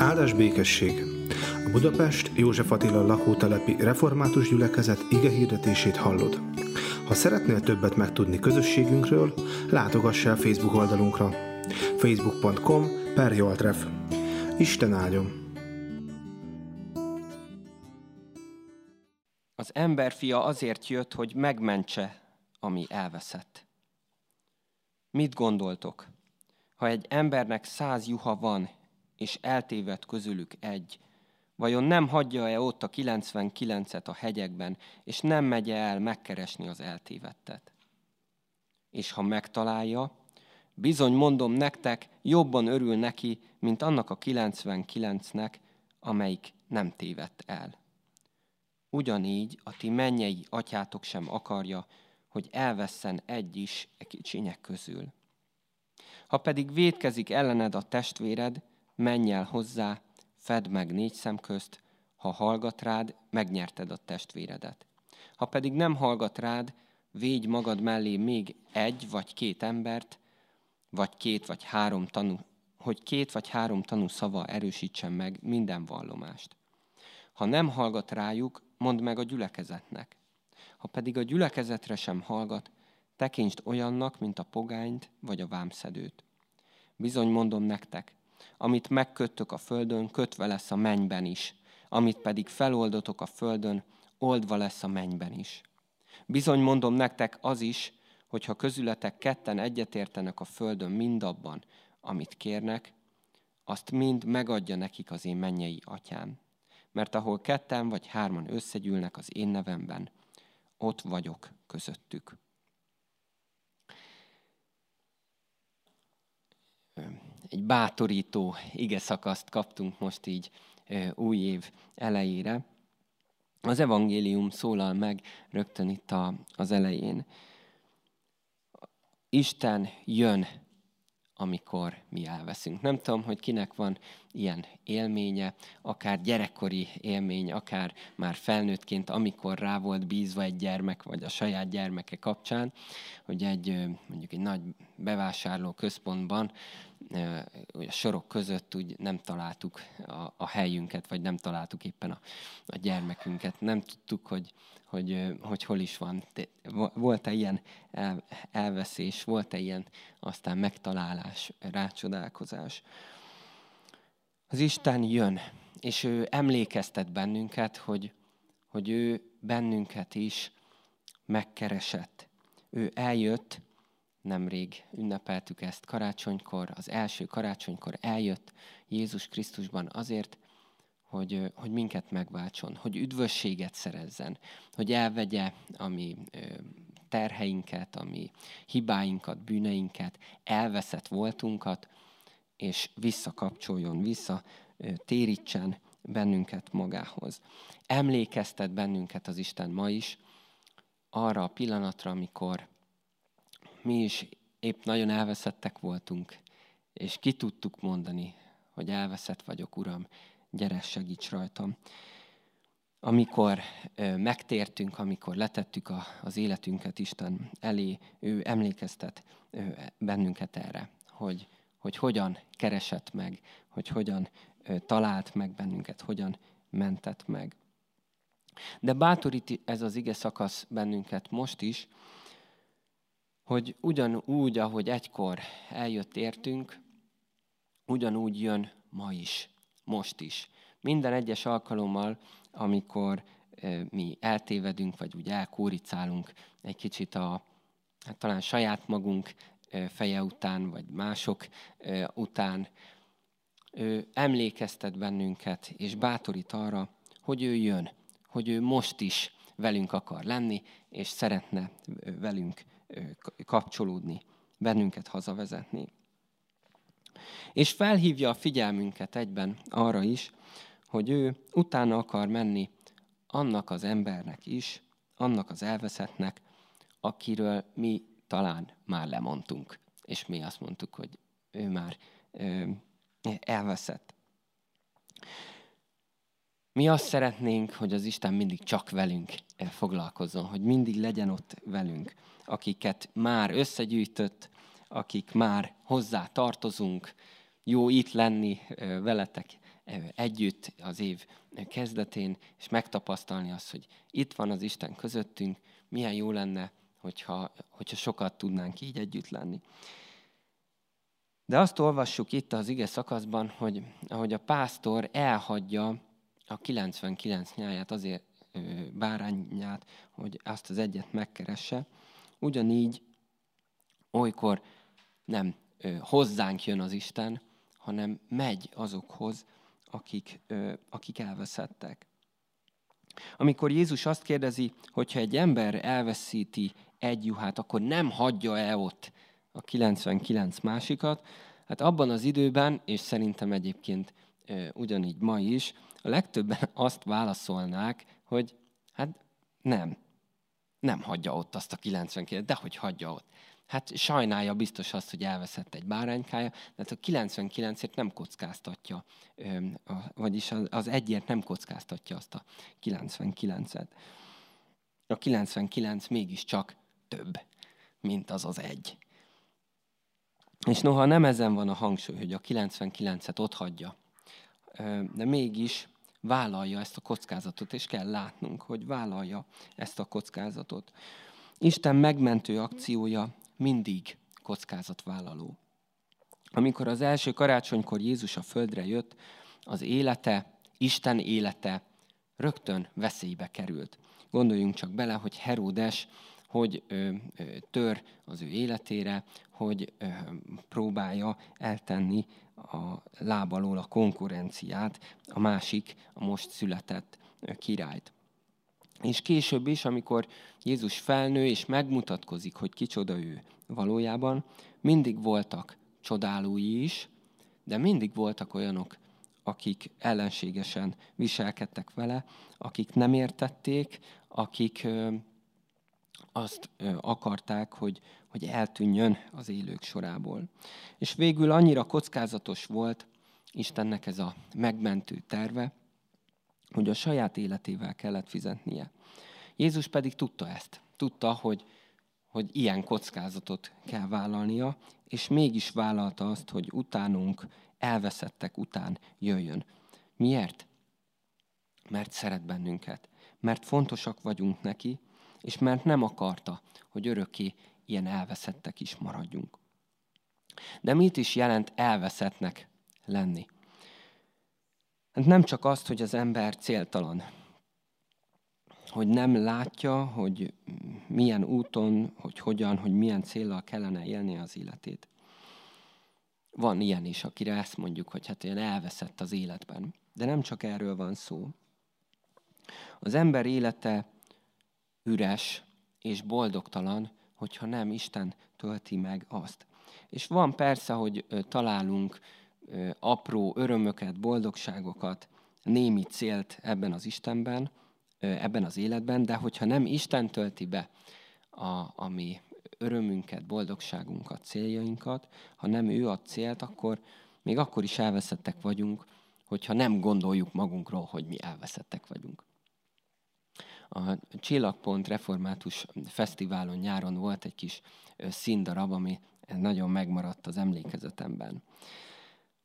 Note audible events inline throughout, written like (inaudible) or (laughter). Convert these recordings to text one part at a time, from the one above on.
Áldás békesség! A Budapest József Attila lakótelepi református gyülekezet ige hirdetését hallod. Ha szeretnél többet megtudni közösségünkről, látogass el Facebook oldalunkra. facebook.com per Joltref. Isten áldjon! Az emberfia azért jött, hogy megmentse, ami elveszett. Mit gondoltok? Ha egy embernek száz juha van, és eltévedt közülük egy, vajon nem hagyja-e ott a 99-et a hegyekben, és nem megy el megkeresni az eltévettet? És ha megtalálja, bizony mondom nektek, jobban örül neki, mint annak a 99-nek, amelyik nem tévedt el. Ugyanígy a ti mennyei atyátok sem akarja, hogy elvesszen egy is e kicsinyek közül. Ha pedig védkezik ellened a testvéred, menj el hozzá, fedd meg négy szem közt, ha hallgat rád, megnyerted a testvéredet. Ha pedig nem hallgat rád, védj magad mellé még egy vagy két embert, vagy két vagy három tanú, hogy két vagy három tanú szava erősítsen meg minden vallomást. Ha nem hallgat rájuk, mondd meg a gyülekezetnek. Ha pedig a gyülekezetre sem hallgat, tekintsd olyannak, mint a pogányt vagy a vámszedőt. Bizony mondom nektek, amit megköttök a földön, kötve lesz a mennyben is, amit pedig feloldotok a földön, oldva lesz a mennyben is. Bizony mondom nektek az is, hogy ha közületek ketten egyetértenek a földön mindabban, amit kérnek, azt mind megadja nekik az én mennyei atyám. Mert ahol ketten vagy hárman összegyűlnek az én nevemben, ott vagyok közöttük. Egy bátorító ige szakaszt kaptunk most így új év elejére. Az evangélium szólal meg rögtön itt a, az elején. Isten jön, amikor mi elveszünk. Nem tudom, hogy kinek van ilyen élménye, akár gyerekkori élmény, akár már felnőttként, amikor rá volt bízva egy gyermek, vagy a saját gyermeke kapcsán, hogy egy mondjuk egy nagy bevásárló központban a sorok között úgy nem találtuk a, a helyünket, vagy nem találtuk éppen a, a gyermekünket. Nem tudtuk, hogy, hogy, hogy hol is van. Volt-e ilyen el, elveszés, volt-e ilyen aztán megtalálás, rácsodálkozás. Az Isten jön, és ő emlékeztet bennünket, hogy, hogy ő bennünket is megkeresett. Ő eljött, nemrég ünnepeltük ezt karácsonykor, az első karácsonykor eljött Jézus Krisztusban azért, hogy, hogy minket megváltson, hogy üdvösséget szerezzen, hogy elvegye a mi terheinket, a mi hibáinkat, bűneinket, elveszett voltunkat, és visszakapcsoljon, vissza térítsen bennünket magához. Emlékeztet bennünket az Isten ma is arra a pillanatra, amikor mi is épp nagyon elveszettek voltunk, és ki tudtuk mondani, hogy elveszett vagyok, Uram, gyere, segíts rajtam. Amikor ö, megtértünk, amikor letettük a, az életünket Isten elé, ő emlékeztet ö, bennünket erre, hogy, hogy hogyan keresett meg, hogy hogyan ö, talált meg bennünket, hogyan mentett meg. De bátorít ez az ige szakasz bennünket most is, hogy ugyanúgy, ahogy egykor eljött értünk, ugyanúgy jön ma is, most is. Minden egyes alkalommal, amikor mi eltévedünk, vagy úgy elkóricálunk egy kicsit a, hát talán saját magunk feje után, vagy mások után, ő emlékeztet bennünket, és bátorít arra, hogy ő jön, hogy ő most is velünk akar lenni, és szeretne velünk kapcsolódni, bennünket hazavezetni. És felhívja a figyelmünket egyben arra is, hogy ő utána akar menni annak az embernek is, annak az elveszettnek, akiről mi talán már lemondtunk. És mi azt mondtuk, hogy ő már ö, elveszett. Mi azt szeretnénk, hogy az Isten mindig csak velünk foglalkozzon, hogy mindig legyen ott velünk, akiket már összegyűjtött, akik már hozzá tartozunk, jó itt lenni veletek együtt az év kezdetén, és megtapasztalni azt, hogy itt van az Isten közöttünk, milyen jó lenne, hogyha, hogyha sokat tudnánk így együtt lenni. De azt olvassuk itt az ige szakaszban, hogy ahogy a pásztor elhagyja a 99 nyáját, azért bárányát, hogy azt az egyet megkeresse, ugyanígy olykor nem hozzánk jön az Isten, hanem megy azokhoz, akik, akik elveszettek. Amikor Jézus azt kérdezi, hogyha egy ember elveszíti egy juhát, akkor nem hagyja el ott a 99 másikat. Hát abban az időben, és szerintem egyébként ugyanígy ma is, a legtöbben (laughs) azt válaszolnák, hogy hát nem, nem hagyja ott azt a 99, de hogy hagyja ott. Hát sajnálja biztos azt, hogy elveszett egy báránykája, de hát a 99-ért nem kockáztatja, vagyis az egyért nem kockáztatja azt a 99-et. A 99 mégiscsak több, mint az az egy. És noha nem ezen van a hangsúly, hogy a 99-et ott hagyja, de mégis vállalja ezt a kockázatot, és kell látnunk, hogy vállalja ezt a kockázatot. Isten megmentő akciója mindig kockázatvállaló. Amikor az első karácsonykor Jézus a földre jött, az élete, Isten élete rögtön veszélybe került. Gondoljunk csak bele, hogy Heródes hogy tör az ő életére, hogy próbálja eltenni a lábalól a konkurenciát, a másik, a most született királyt. És később is, amikor Jézus felnő és megmutatkozik, hogy kicsoda ő valójában, mindig voltak csodálói is, de mindig voltak olyanok, akik ellenségesen viselkedtek vele, akik nem értették, akik azt akarták, hogy, hogy eltűnjön az élők sorából. És végül annyira kockázatos volt Istennek ez a megmentő terve, hogy a saját életével kellett fizetnie. Jézus pedig tudta ezt. Tudta, hogy, hogy ilyen kockázatot kell vállalnia, és mégis vállalta azt, hogy utánunk, elveszettek után jöjjön. Miért? Mert szeret bennünket. Mert fontosak vagyunk neki, és mert nem akarta, hogy örökké ilyen elveszettek is maradjunk. De mit is jelent elveszettnek lenni? Hát nem csak azt, hogy az ember céltalan, hogy nem látja, hogy milyen úton, hogy hogyan, hogy milyen célral kellene élni az életét. Van ilyen is, akire ezt mondjuk, hogy hát olyan elveszett az életben. De nem csak erről van szó. Az ember élete üres és boldogtalan, hogyha nem Isten tölti meg azt. És van persze, hogy találunk apró örömöket, boldogságokat, némi célt ebben az Istenben, ebben az életben, de hogyha nem Isten tölti be a, a mi örömünket, boldogságunkat, céljainkat, ha nem ő a célt, akkor még akkor is elveszettek vagyunk, hogyha nem gondoljuk magunkról, hogy mi elveszettek vagyunk. A Csillagpont Református Fesztiválon nyáron volt egy kis színdarab, ami nagyon megmaradt az emlékezetemben.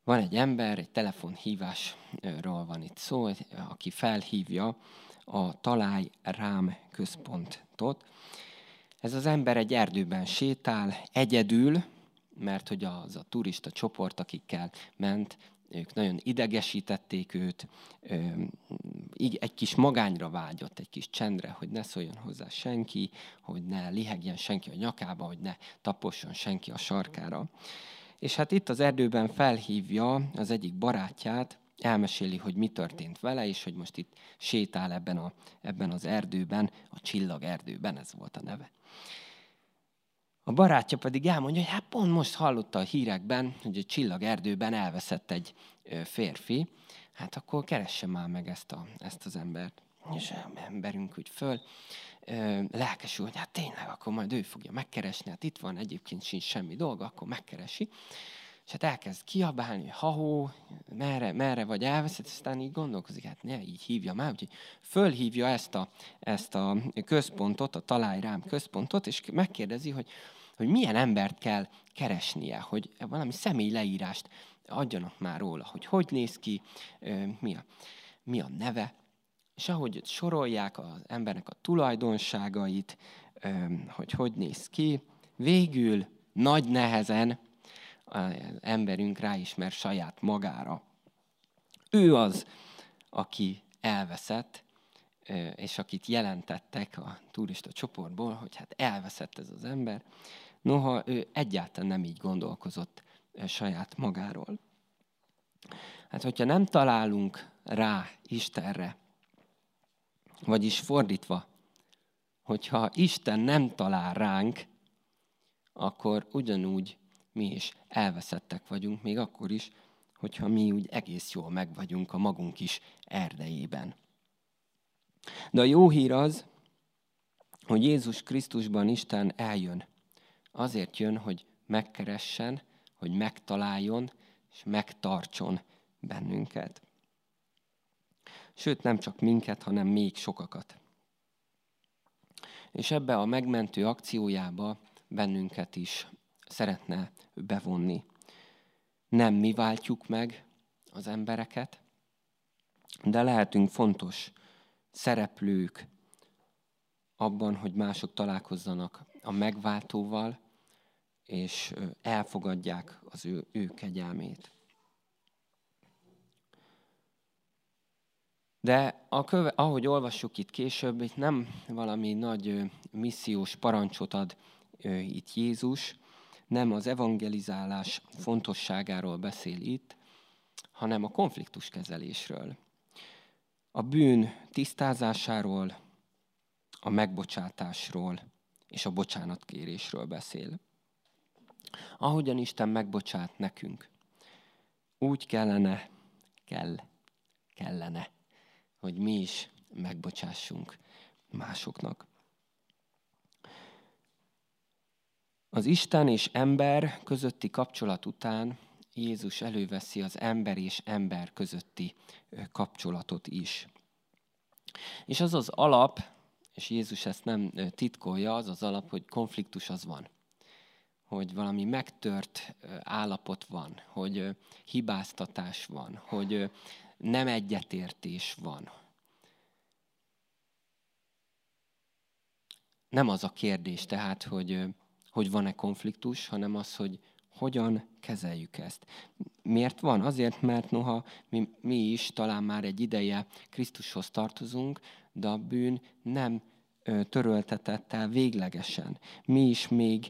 Van egy ember, egy telefonhívásról van itt szó, aki felhívja a Talály Rám központot. Ez az ember egy erdőben sétál, egyedül, mert hogy az a turista csoport, akikkel ment, ők nagyon idegesítették őt, egy kis magányra vágyott, egy kis csendre, hogy ne szóljon hozzá senki, hogy ne lihegjen senki a nyakába, hogy ne taposson senki a sarkára. És hát itt az erdőben felhívja az egyik barátját, elmeséli, hogy mi történt vele, és hogy most itt sétál ebben, a, ebben az erdőben, a csillag erdőben, ez volt a neve. A barátja pedig elmondja, hogy hát pont most hallotta a hírekben, hogy a csillagerdőben elveszett egy férfi, hát akkor keresse már meg ezt, a, ezt az embert. És emberünk úgy föl, lelkesül, hogy hát tényleg, akkor majd ő fogja megkeresni, hát itt van, egyébként sincs semmi dolga, akkor megkeresi. És hát elkezd kiabálni, ha-hó, merre, merre vagy elveszett, aztán így gondolkozik, hát ne így hívja már, úgyhogy fölhívja ezt a, ezt a központot, a Találj rám központot, és megkérdezi, hogy hogy milyen embert kell keresnie, hogy valami személy leírást adjanak már róla, hogy hogy néz ki, mi a, mi a neve, és ahogy sorolják az embernek a tulajdonságait, hogy hogy néz ki, végül nagy nehezen emberünk ráismer saját magára. Ő az, aki elveszett, és akit jelentettek a turista csoportból, hogy hát elveszett ez az ember, noha ő egyáltalán nem így gondolkozott saját magáról. Hát, hogyha nem találunk rá Istenre, vagyis fordítva, hogyha Isten nem talál ránk, akkor ugyanúgy mi is elveszettek vagyunk, még akkor is, hogyha mi úgy egész jól meg vagyunk a magunk is erdejében. De a jó hír az, hogy Jézus Krisztusban Isten eljön. Azért jön, hogy megkeressen, hogy megtaláljon, és megtartson bennünket. Sőt, nem csak minket, hanem még sokakat. És ebbe a megmentő akciójába bennünket is szeretne bevonni. Nem mi váltjuk meg az embereket, de lehetünk fontos szereplők abban, hogy mások találkozzanak a megváltóval, és elfogadják az ő, ő kegyelmét. De a köve, ahogy olvassuk itt később, itt nem valami nagy missziós parancsot ad itt Jézus, nem az evangelizálás fontosságáról beszél itt, hanem a konfliktuskezelésről. A bűn tisztázásáról, a megbocsátásról és a bocsánatkérésről beszél. Ahogyan Isten megbocsát nekünk, úgy kellene, kell, kellene hogy mi is megbocsássunk másoknak. Az Isten és ember közötti kapcsolat után Jézus előveszi az ember és ember közötti kapcsolatot is. És az az alap, és Jézus ezt nem titkolja, az az alap, hogy konfliktus az van. Hogy valami megtört állapot van, hogy hibáztatás van, hogy nem egyetértés van. Nem az a kérdés tehát, hogy, hogy van-e konfliktus, hanem az, hogy hogyan kezeljük ezt. Miért van? Azért, mert noha mi, mi is talán már egy ideje Krisztushoz tartozunk, de a bűn nem töröltetett el véglegesen. Mi is még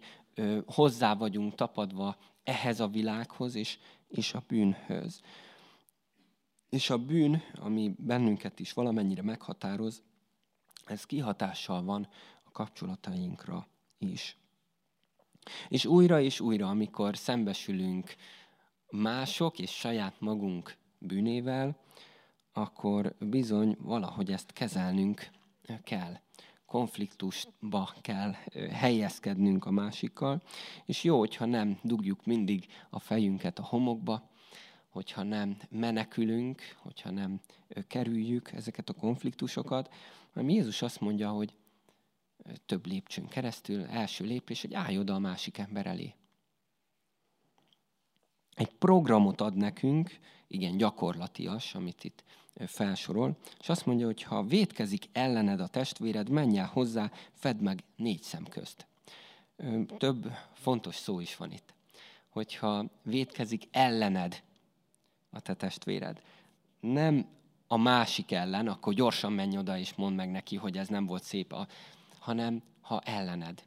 hozzá vagyunk tapadva ehhez a világhoz és, és a bűnhöz. És a bűn, ami bennünket is valamennyire meghatároz, ez kihatással van a kapcsolatainkra is. És újra és újra, amikor szembesülünk mások és saját magunk bűnével, akkor bizony valahogy ezt kezelnünk kell. Konfliktusba kell helyezkednünk a másikkal, és jó, hogyha nem dugjuk mindig a fejünket a homokba, hogyha nem menekülünk, hogyha nem kerüljük ezeket a konfliktusokat, hanem Jézus azt mondja, hogy több lépcsőn keresztül, első lépés, hogy állj oda a másik ember elé. Egy programot ad nekünk, igen, gyakorlatias, amit itt felsorol, és azt mondja, hogy ha vétkezik ellened a testvéred, menj el hozzá, fedd meg négy szem közt. Több fontos szó is van itt. Hogyha vétkezik ellened a te testvéred. Nem a másik ellen, akkor gyorsan menj oda és mondd meg neki, hogy ez nem volt szép, a, hanem ha ellened.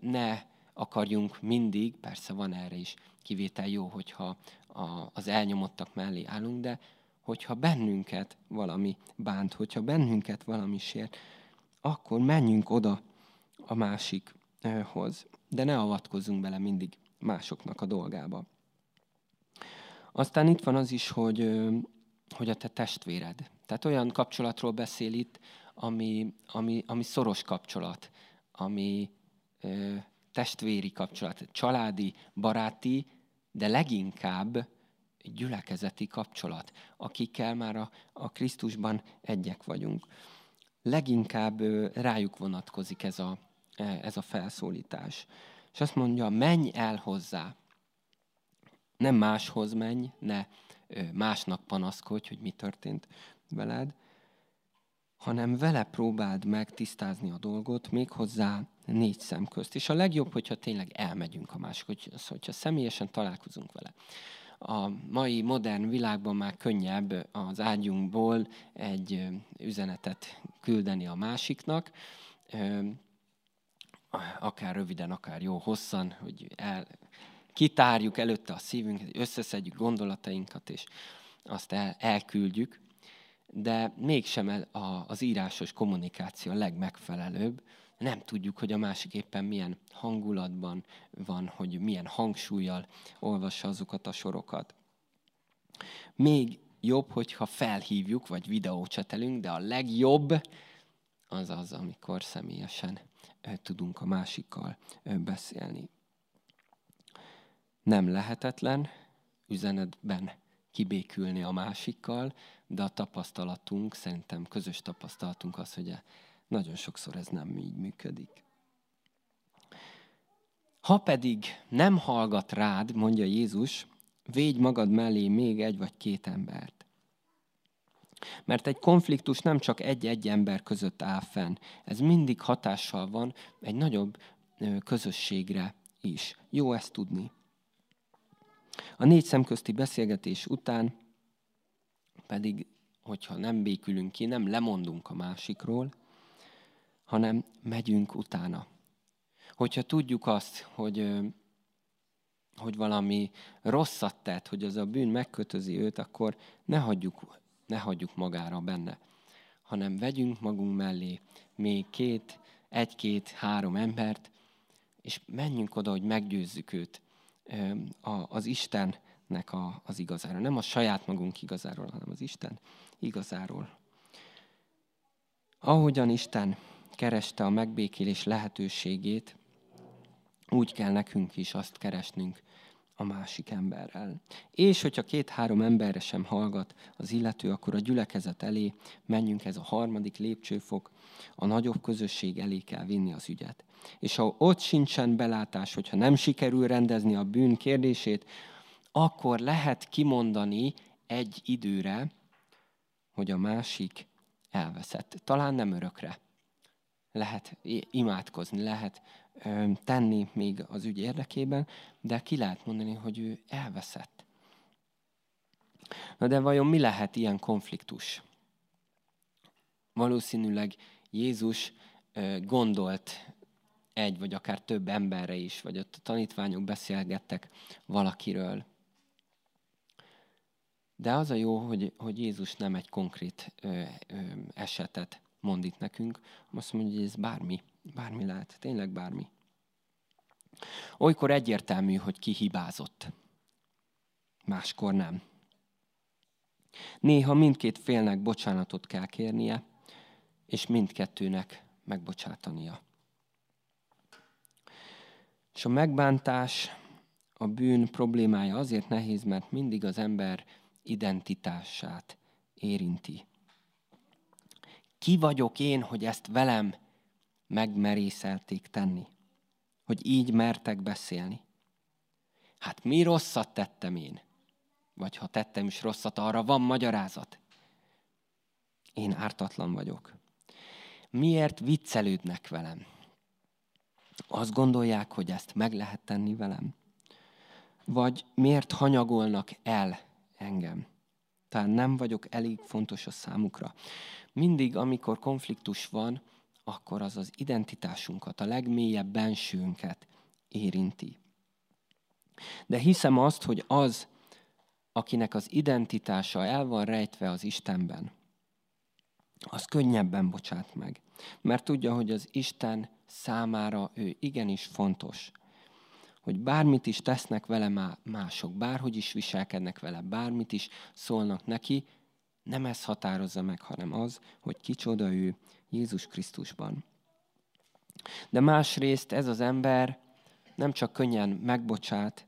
Ne akarjunk mindig, persze van erre is kivétel jó, hogyha a, az elnyomottak mellé állunk, de hogyha bennünket valami bánt, hogyha bennünket valami sért, akkor menjünk oda a másikhoz. De ne avatkozzunk bele mindig másoknak a dolgába. Aztán itt van az is, hogy, hogy a te testvéred. Tehát olyan kapcsolatról beszél itt, ami, ami, ami szoros kapcsolat, ami ö, testvéri kapcsolat, családi, baráti, de leginkább gyülekezeti kapcsolat, akikkel már a, a Krisztusban egyek vagyunk. Leginkább ö, rájuk vonatkozik ez a, e, ez a felszólítás. És azt mondja, menj el hozzá. Nem máshoz menj, ne másnak panaszkodj, hogy mi történt veled, hanem vele próbáld meg tisztázni a dolgot, méghozzá négy szem közt. És a legjobb, hogyha tényleg elmegyünk a másik, hogy, hogyha személyesen találkozunk vele. A mai modern világban már könnyebb az ágyunkból egy üzenetet küldeni a másiknak, akár röviden, akár jó hosszan, hogy el, kitárjuk előtte a szívünket, összeszedjük gondolatainkat, és azt el, elküldjük de mégsem az írásos kommunikáció a legmegfelelőbb. Nem tudjuk, hogy a másik éppen milyen hangulatban van, hogy milyen hangsúlyjal olvassa azokat a sorokat. Még jobb, hogyha felhívjuk, vagy videócsetelünk, de a legjobb az az, amikor személyesen tudunk a másikkal beszélni. Nem lehetetlen üzenetben kibékülni a másikkal, de a tapasztalatunk, szerintem közös tapasztalatunk az, hogy nagyon sokszor ez nem így működik. Ha pedig nem hallgat rád, mondja Jézus, védj magad mellé még egy vagy két embert. Mert egy konfliktus nem csak egy-egy ember között áll fenn, ez mindig hatással van egy nagyobb közösségre is. Jó ezt tudni. A négy szemközti beszélgetés után pedig, hogyha nem békülünk ki, nem lemondunk a másikról, hanem megyünk utána. Hogyha tudjuk azt, hogy, hogy valami rosszat tett, hogy az a bűn megkötözi őt, akkor ne hagyjuk, ne hagyjuk magára benne, hanem vegyünk magunk mellé még két, egy-két, három embert, és menjünk oda, hogy meggyőzzük őt az Istennek az igazára. Nem a saját magunk igazáról, hanem az Isten igazáról. Ahogyan Isten kereste a megbékélés lehetőségét, úgy kell nekünk is azt keresnünk a másik emberrel. És hogyha két-három emberre sem hallgat az illető, akkor a gyülekezet elé menjünk, ez a harmadik lépcsőfok, a nagyobb közösség elé kell vinni az ügyet. És ha ott sincsen belátás, hogyha nem sikerül rendezni a bűn kérdését, akkor lehet kimondani egy időre, hogy a másik elveszett. Talán nem örökre. Lehet imádkozni, lehet tenni még az ügy érdekében, de ki lehet mondani, hogy ő elveszett. Na de vajon mi lehet ilyen konfliktus? Valószínűleg Jézus gondolt egy vagy akár több emberre is, vagy ott a tanítványok beszélgettek valakiről. De az a jó, hogy, hogy Jézus nem egy konkrét ö, ö, esetet mond itt nekünk, azt mondja, hogy ez bármi, bármi lehet, tényleg bármi. Olykor egyértelmű, hogy ki hibázott. Máskor nem. Néha mindkét félnek bocsánatot kell kérnie, és mindkettőnek megbocsátania. És a megbántás, a bűn problémája azért nehéz, mert mindig az ember identitását érinti. Ki vagyok én, hogy ezt velem megmerészelték tenni? Hogy így mertek beszélni? Hát mi rosszat tettem én? Vagy ha tettem is rosszat, arra van magyarázat. Én ártatlan vagyok. Miért viccelődnek velem? Azt gondolják, hogy ezt meg lehet tenni velem? Vagy miért hanyagolnak el engem? Tehát nem vagyok elég fontos a számukra. Mindig, amikor konfliktus van, akkor az az identitásunkat, a legmélyebb bensőnket érinti. De hiszem azt, hogy az, akinek az identitása el van rejtve az Istenben, az könnyebben bocsát meg. Mert tudja, hogy az Isten számára ő igenis fontos. Hogy bármit is tesznek vele mások, bárhogy is viselkednek vele, bármit is szólnak neki, nem ez határozza meg, hanem az, hogy kicsoda ő Jézus Krisztusban. De másrészt ez az ember nem csak könnyen megbocsát,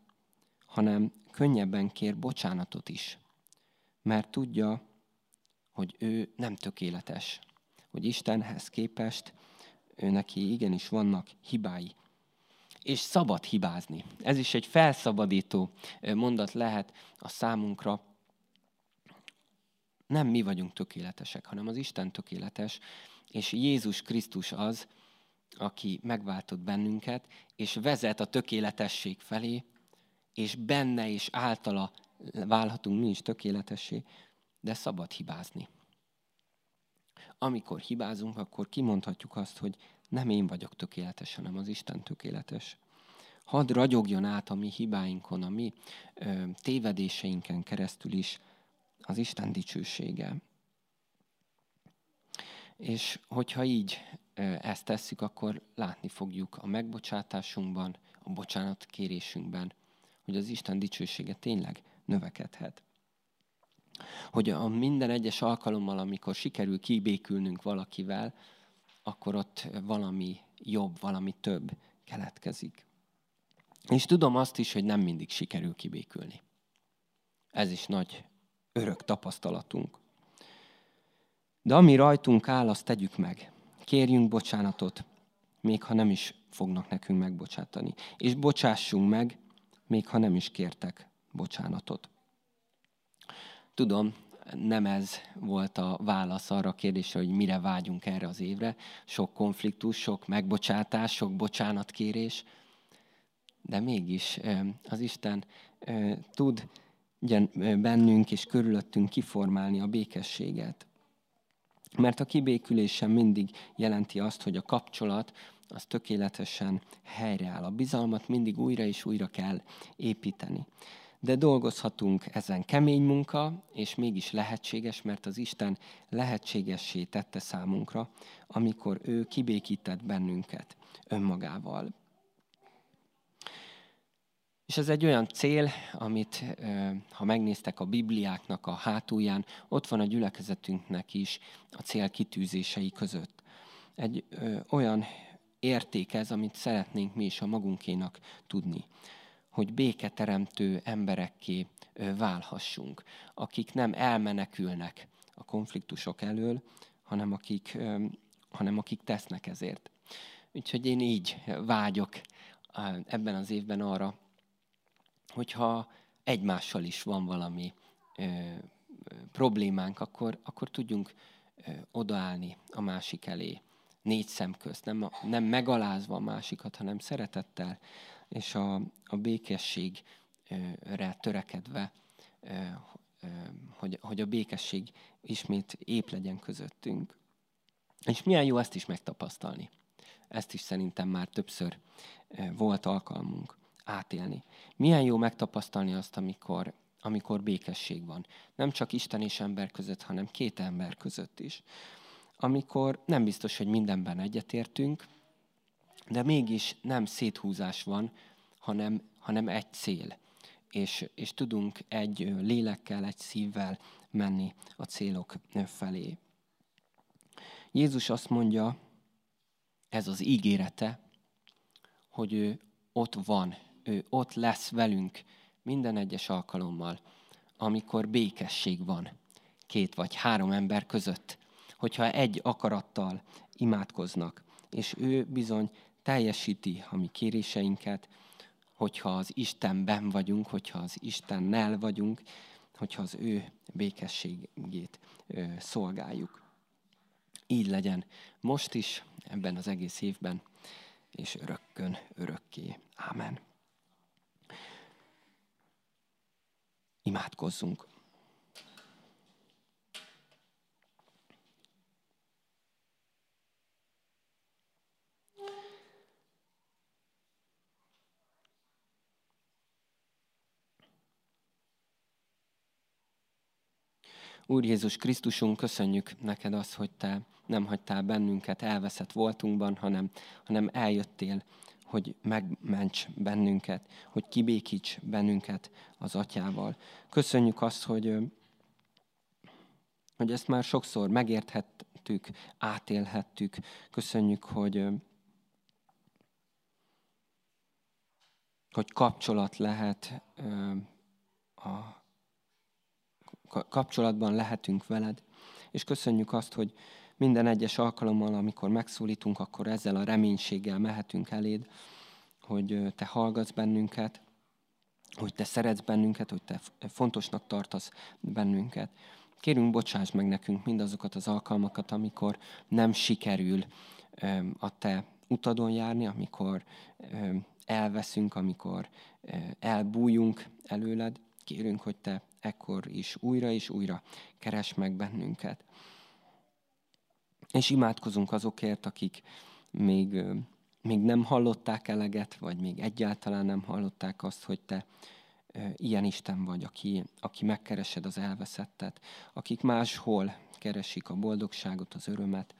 hanem könnyebben kér bocsánatot is. Mert tudja, hogy ő nem tökéletes. Hogy Istenhez képest ő neki igenis vannak hibái. és szabad hibázni. Ez is egy felszabadító mondat lehet a számunkra. Nem mi vagyunk tökéletesek, hanem az Isten tökéletes, és Jézus Krisztus az, aki megváltott bennünket, és vezet a tökéletesség felé, és benne és általa válhatunk mi is tökéletessé, de szabad hibázni. Amikor hibázunk, akkor kimondhatjuk azt, hogy nem én vagyok tökéletes, hanem az Isten tökéletes. Hadd ragyogjon át a mi hibáinkon, a mi ö, tévedéseinken keresztül is az Isten dicsősége. És hogyha így ezt tesszük, akkor látni fogjuk a megbocsátásunkban, a bocsánat kérésünkben, hogy az Isten dicsősége tényleg növekedhet. Hogy a minden egyes alkalommal, amikor sikerül kibékülnünk valakivel, akkor ott valami jobb, valami több keletkezik. És tudom azt is, hogy nem mindig sikerül kibékülni. Ez is nagy örök tapasztalatunk. De ami rajtunk áll, azt tegyük meg. Kérjünk bocsánatot, még ha nem is fognak nekünk megbocsátani. És bocsássunk meg, még ha nem is kértek bocsánatot. Tudom, nem ez volt a válasz arra a kérdésre, hogy mire vágyunk erre az évre. Sok konfliktus, sok megbocsátás, sok bocsánatkérés, de mégis az Isten tud bennünk és körülöttünk kiformálni a békességet. Mert a kibékülés sem mindig jelenti azt, hogy a kapcsolat az tökéletesen helyreáll. A bizalmat mindig újra és újra kell építeni de dolgozhatunk ezen kemény munka, és mégis lehetséges, mert az Isten lehetségessé tette számunkra, amikor ő kibékített bennünket önmagával. És ez egy olyan cél, amit, ha megnéztek a Bibliáknak a hátulján, ott van a gyülekezetünknek is a cél kitűzései között. Egy olyan érték ez, amit szeretnénk mi is a magunkénak tudni hogy béketeremtő emberekké válhassunk, akik nem elmenekülnek a konfliktusok elől, hanem akik, hanem akik tesznek ezért. Úgyhogy én így vágyok ebben az évben arra, hogyha egymással is van valami problémánk, akkor, akkor tudjunk odaállni a másik elé, négy szem közt, nem, nem megalázva a másikat, hanem szeretettel, és a, a békességre törekedve, hogy, hogy a békesség ismét épp legyen közöttünk. És milyen jó ezt is megtapasztalni. Ezt is szerintem már többször volt alkalmunk átélni. Milyen jó megtapasztalni azt, amikor, amikor békesség van. Nem csak Isten és ember között, hanem két ember között is. Amikor nem biztos, hogy mindenben egyetértünk, de mégis nem széthúzás van, hanem, hanem egy cél. És, és tudunk egy lélekkel, egy szívvel menni a célok felé. Jézus azt mondja, ez az ígérete, hogy ő ott van, ő ott lesz velünk minden egyes alkalommal, amikor békesség van két vagy három ember között, hogyha egy akarattal imádkoznak, és ő bizony teljesíti a mi kéréseinket, hogyha az Istenben vagyunk, hogyha az Istennel vagyunk, hogyha az ő békességét szolgáljuk. Így legyen most is, ebben az egész évben, és örökkön, örökké. Ámen. Imádkozzunk. Úr Jézus Krisztusunk, köszönjük neked azt, hogy te nem hagytál bennünket elveszett voltunkban, hanem, hanem eljöttél, hogy megments bennünket, hogy kibékíts bennünket az atyával. Köszönjük azt, hogy, hogy ezt már sokszor megérthettük, átélhettük. Köszönjük, hogy, hogy kapcsolat lehet a kapcsolatban lehetünk veled, és köszönjük azt, hogy minden egyes alkalommal, amikor megszólítunk, akkor ezzel a reménységgel mehetünk eléd, hogy te hallgatsz bennünket, hogy te szeretsz bennünket, hogy te fontosnak tartasz bennünket. Kérünk, bocsáss meg nekünk mindazokat az alkalmakat, amikor nem sikerül a te utadon járni, amikor elveszünk, amikor elbújunk előled. Kérünk, hogy te ekkor is újra és újra keres meg bennünket. És imádkozunk azokért, akik még, még nem hallották eleget, vagy még egyáltalán nem hallották azt, hogy te ilyen Isten vagy, aki, aki megkeresed az elveszettet, akik máshol keresik a boldogságot, az örömet,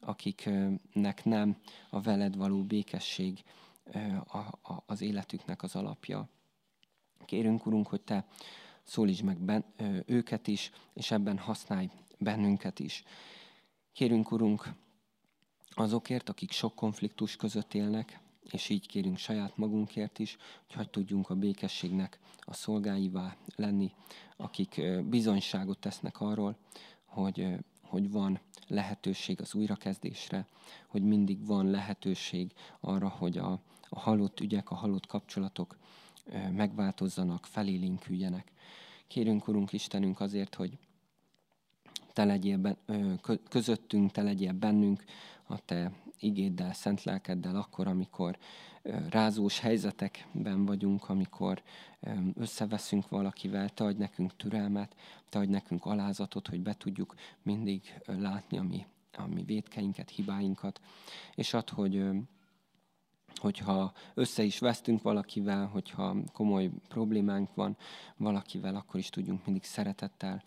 akiknek nem a veled való békesség az életüknek az alapja. Kérünk, Urunk, hogy Te szólítsd meg ben, őket is, és ebben használj bennünket is. Kérünk, Urunk, azokért, akik sok konfliktus között élnek, és így kérünk saját magunkért is, hogy hogy tudjunk a békességnek a szolgáivá lenni, akik bizonyságot tesznek arról, hogy, hogy van lehetőség az újrakezdésre, hogy mindig van lehetőség arra, hogy a, a halott ügyek, a halott kapcsolatok megváltozzanak, felélénküljenek. Kérünk, Urunk Istenünk, azért, hogy te legyél ben, közöttünk, te legyél bennünk, a te igéddel, szent lelkeddel akkor, amikor rázós helyzetekben vagyunk, amikor összeveszünk valakivel, te adj nekünk türelmet, te adj nekünk alázatot, hogy be tudjuk mindig látni a mi, a mi védkeinket, hibáinkat, és ad, hogy hogyha össze is vesztünk valakivel, hogyha komoly problémánk van valakivel, akkor is tudjunk mindig szeretettel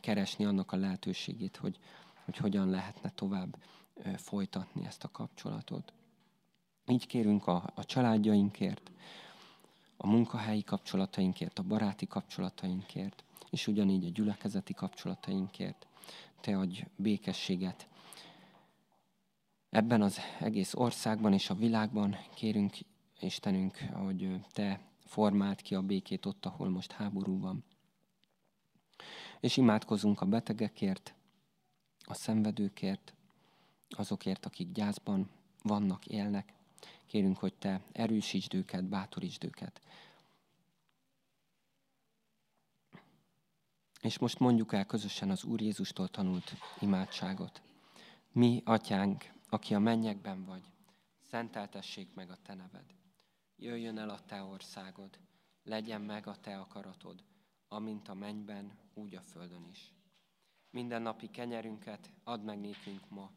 keresni annak a lehetőségét, hogy, hogy hogyan lehetne tovább folytatni ezt a kapcsolatot. Így kérünk a, a családjainkért, a munkahelyi kapcsolatainkért, a baráti kapcsolatainkért, és ugyanígy a gyülekezeti kapcsolatainkért. Te adj békességet ebben az egész országban és a világban. Kérünk, Istenünk, hogy Te formált ki a békét ott, ahol most háború van. És imádkozunk a betegekért, a szenvedőkért, azokért, akik gyászban vannak, élnek. Kérünk, hogy Te erősítsd őket, bátorítsd őket. És most mondjuk el közösen az Úr Jézustól tanult imádságot. Mi, atyánk, aki a mennyekben vagy, szenteltessék meg a te neved. Jöjjön el a te országod, legyen meg a te akaratod, amint a mennyben, úgy a földön is. Minden napi kenyerünket add meg nékünk ma,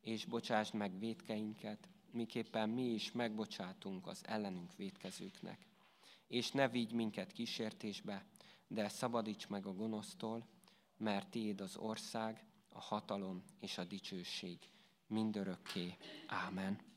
és bocsásd meg védkeinket, miképpen mi is megbocsátunk az ellenünk védkezőknek. És ne vigy minket kísértésbe, de szabadíts meg a gonosztól, mert tiéd az ország, a hatalom és a dicsőség mindörökké. Ámen.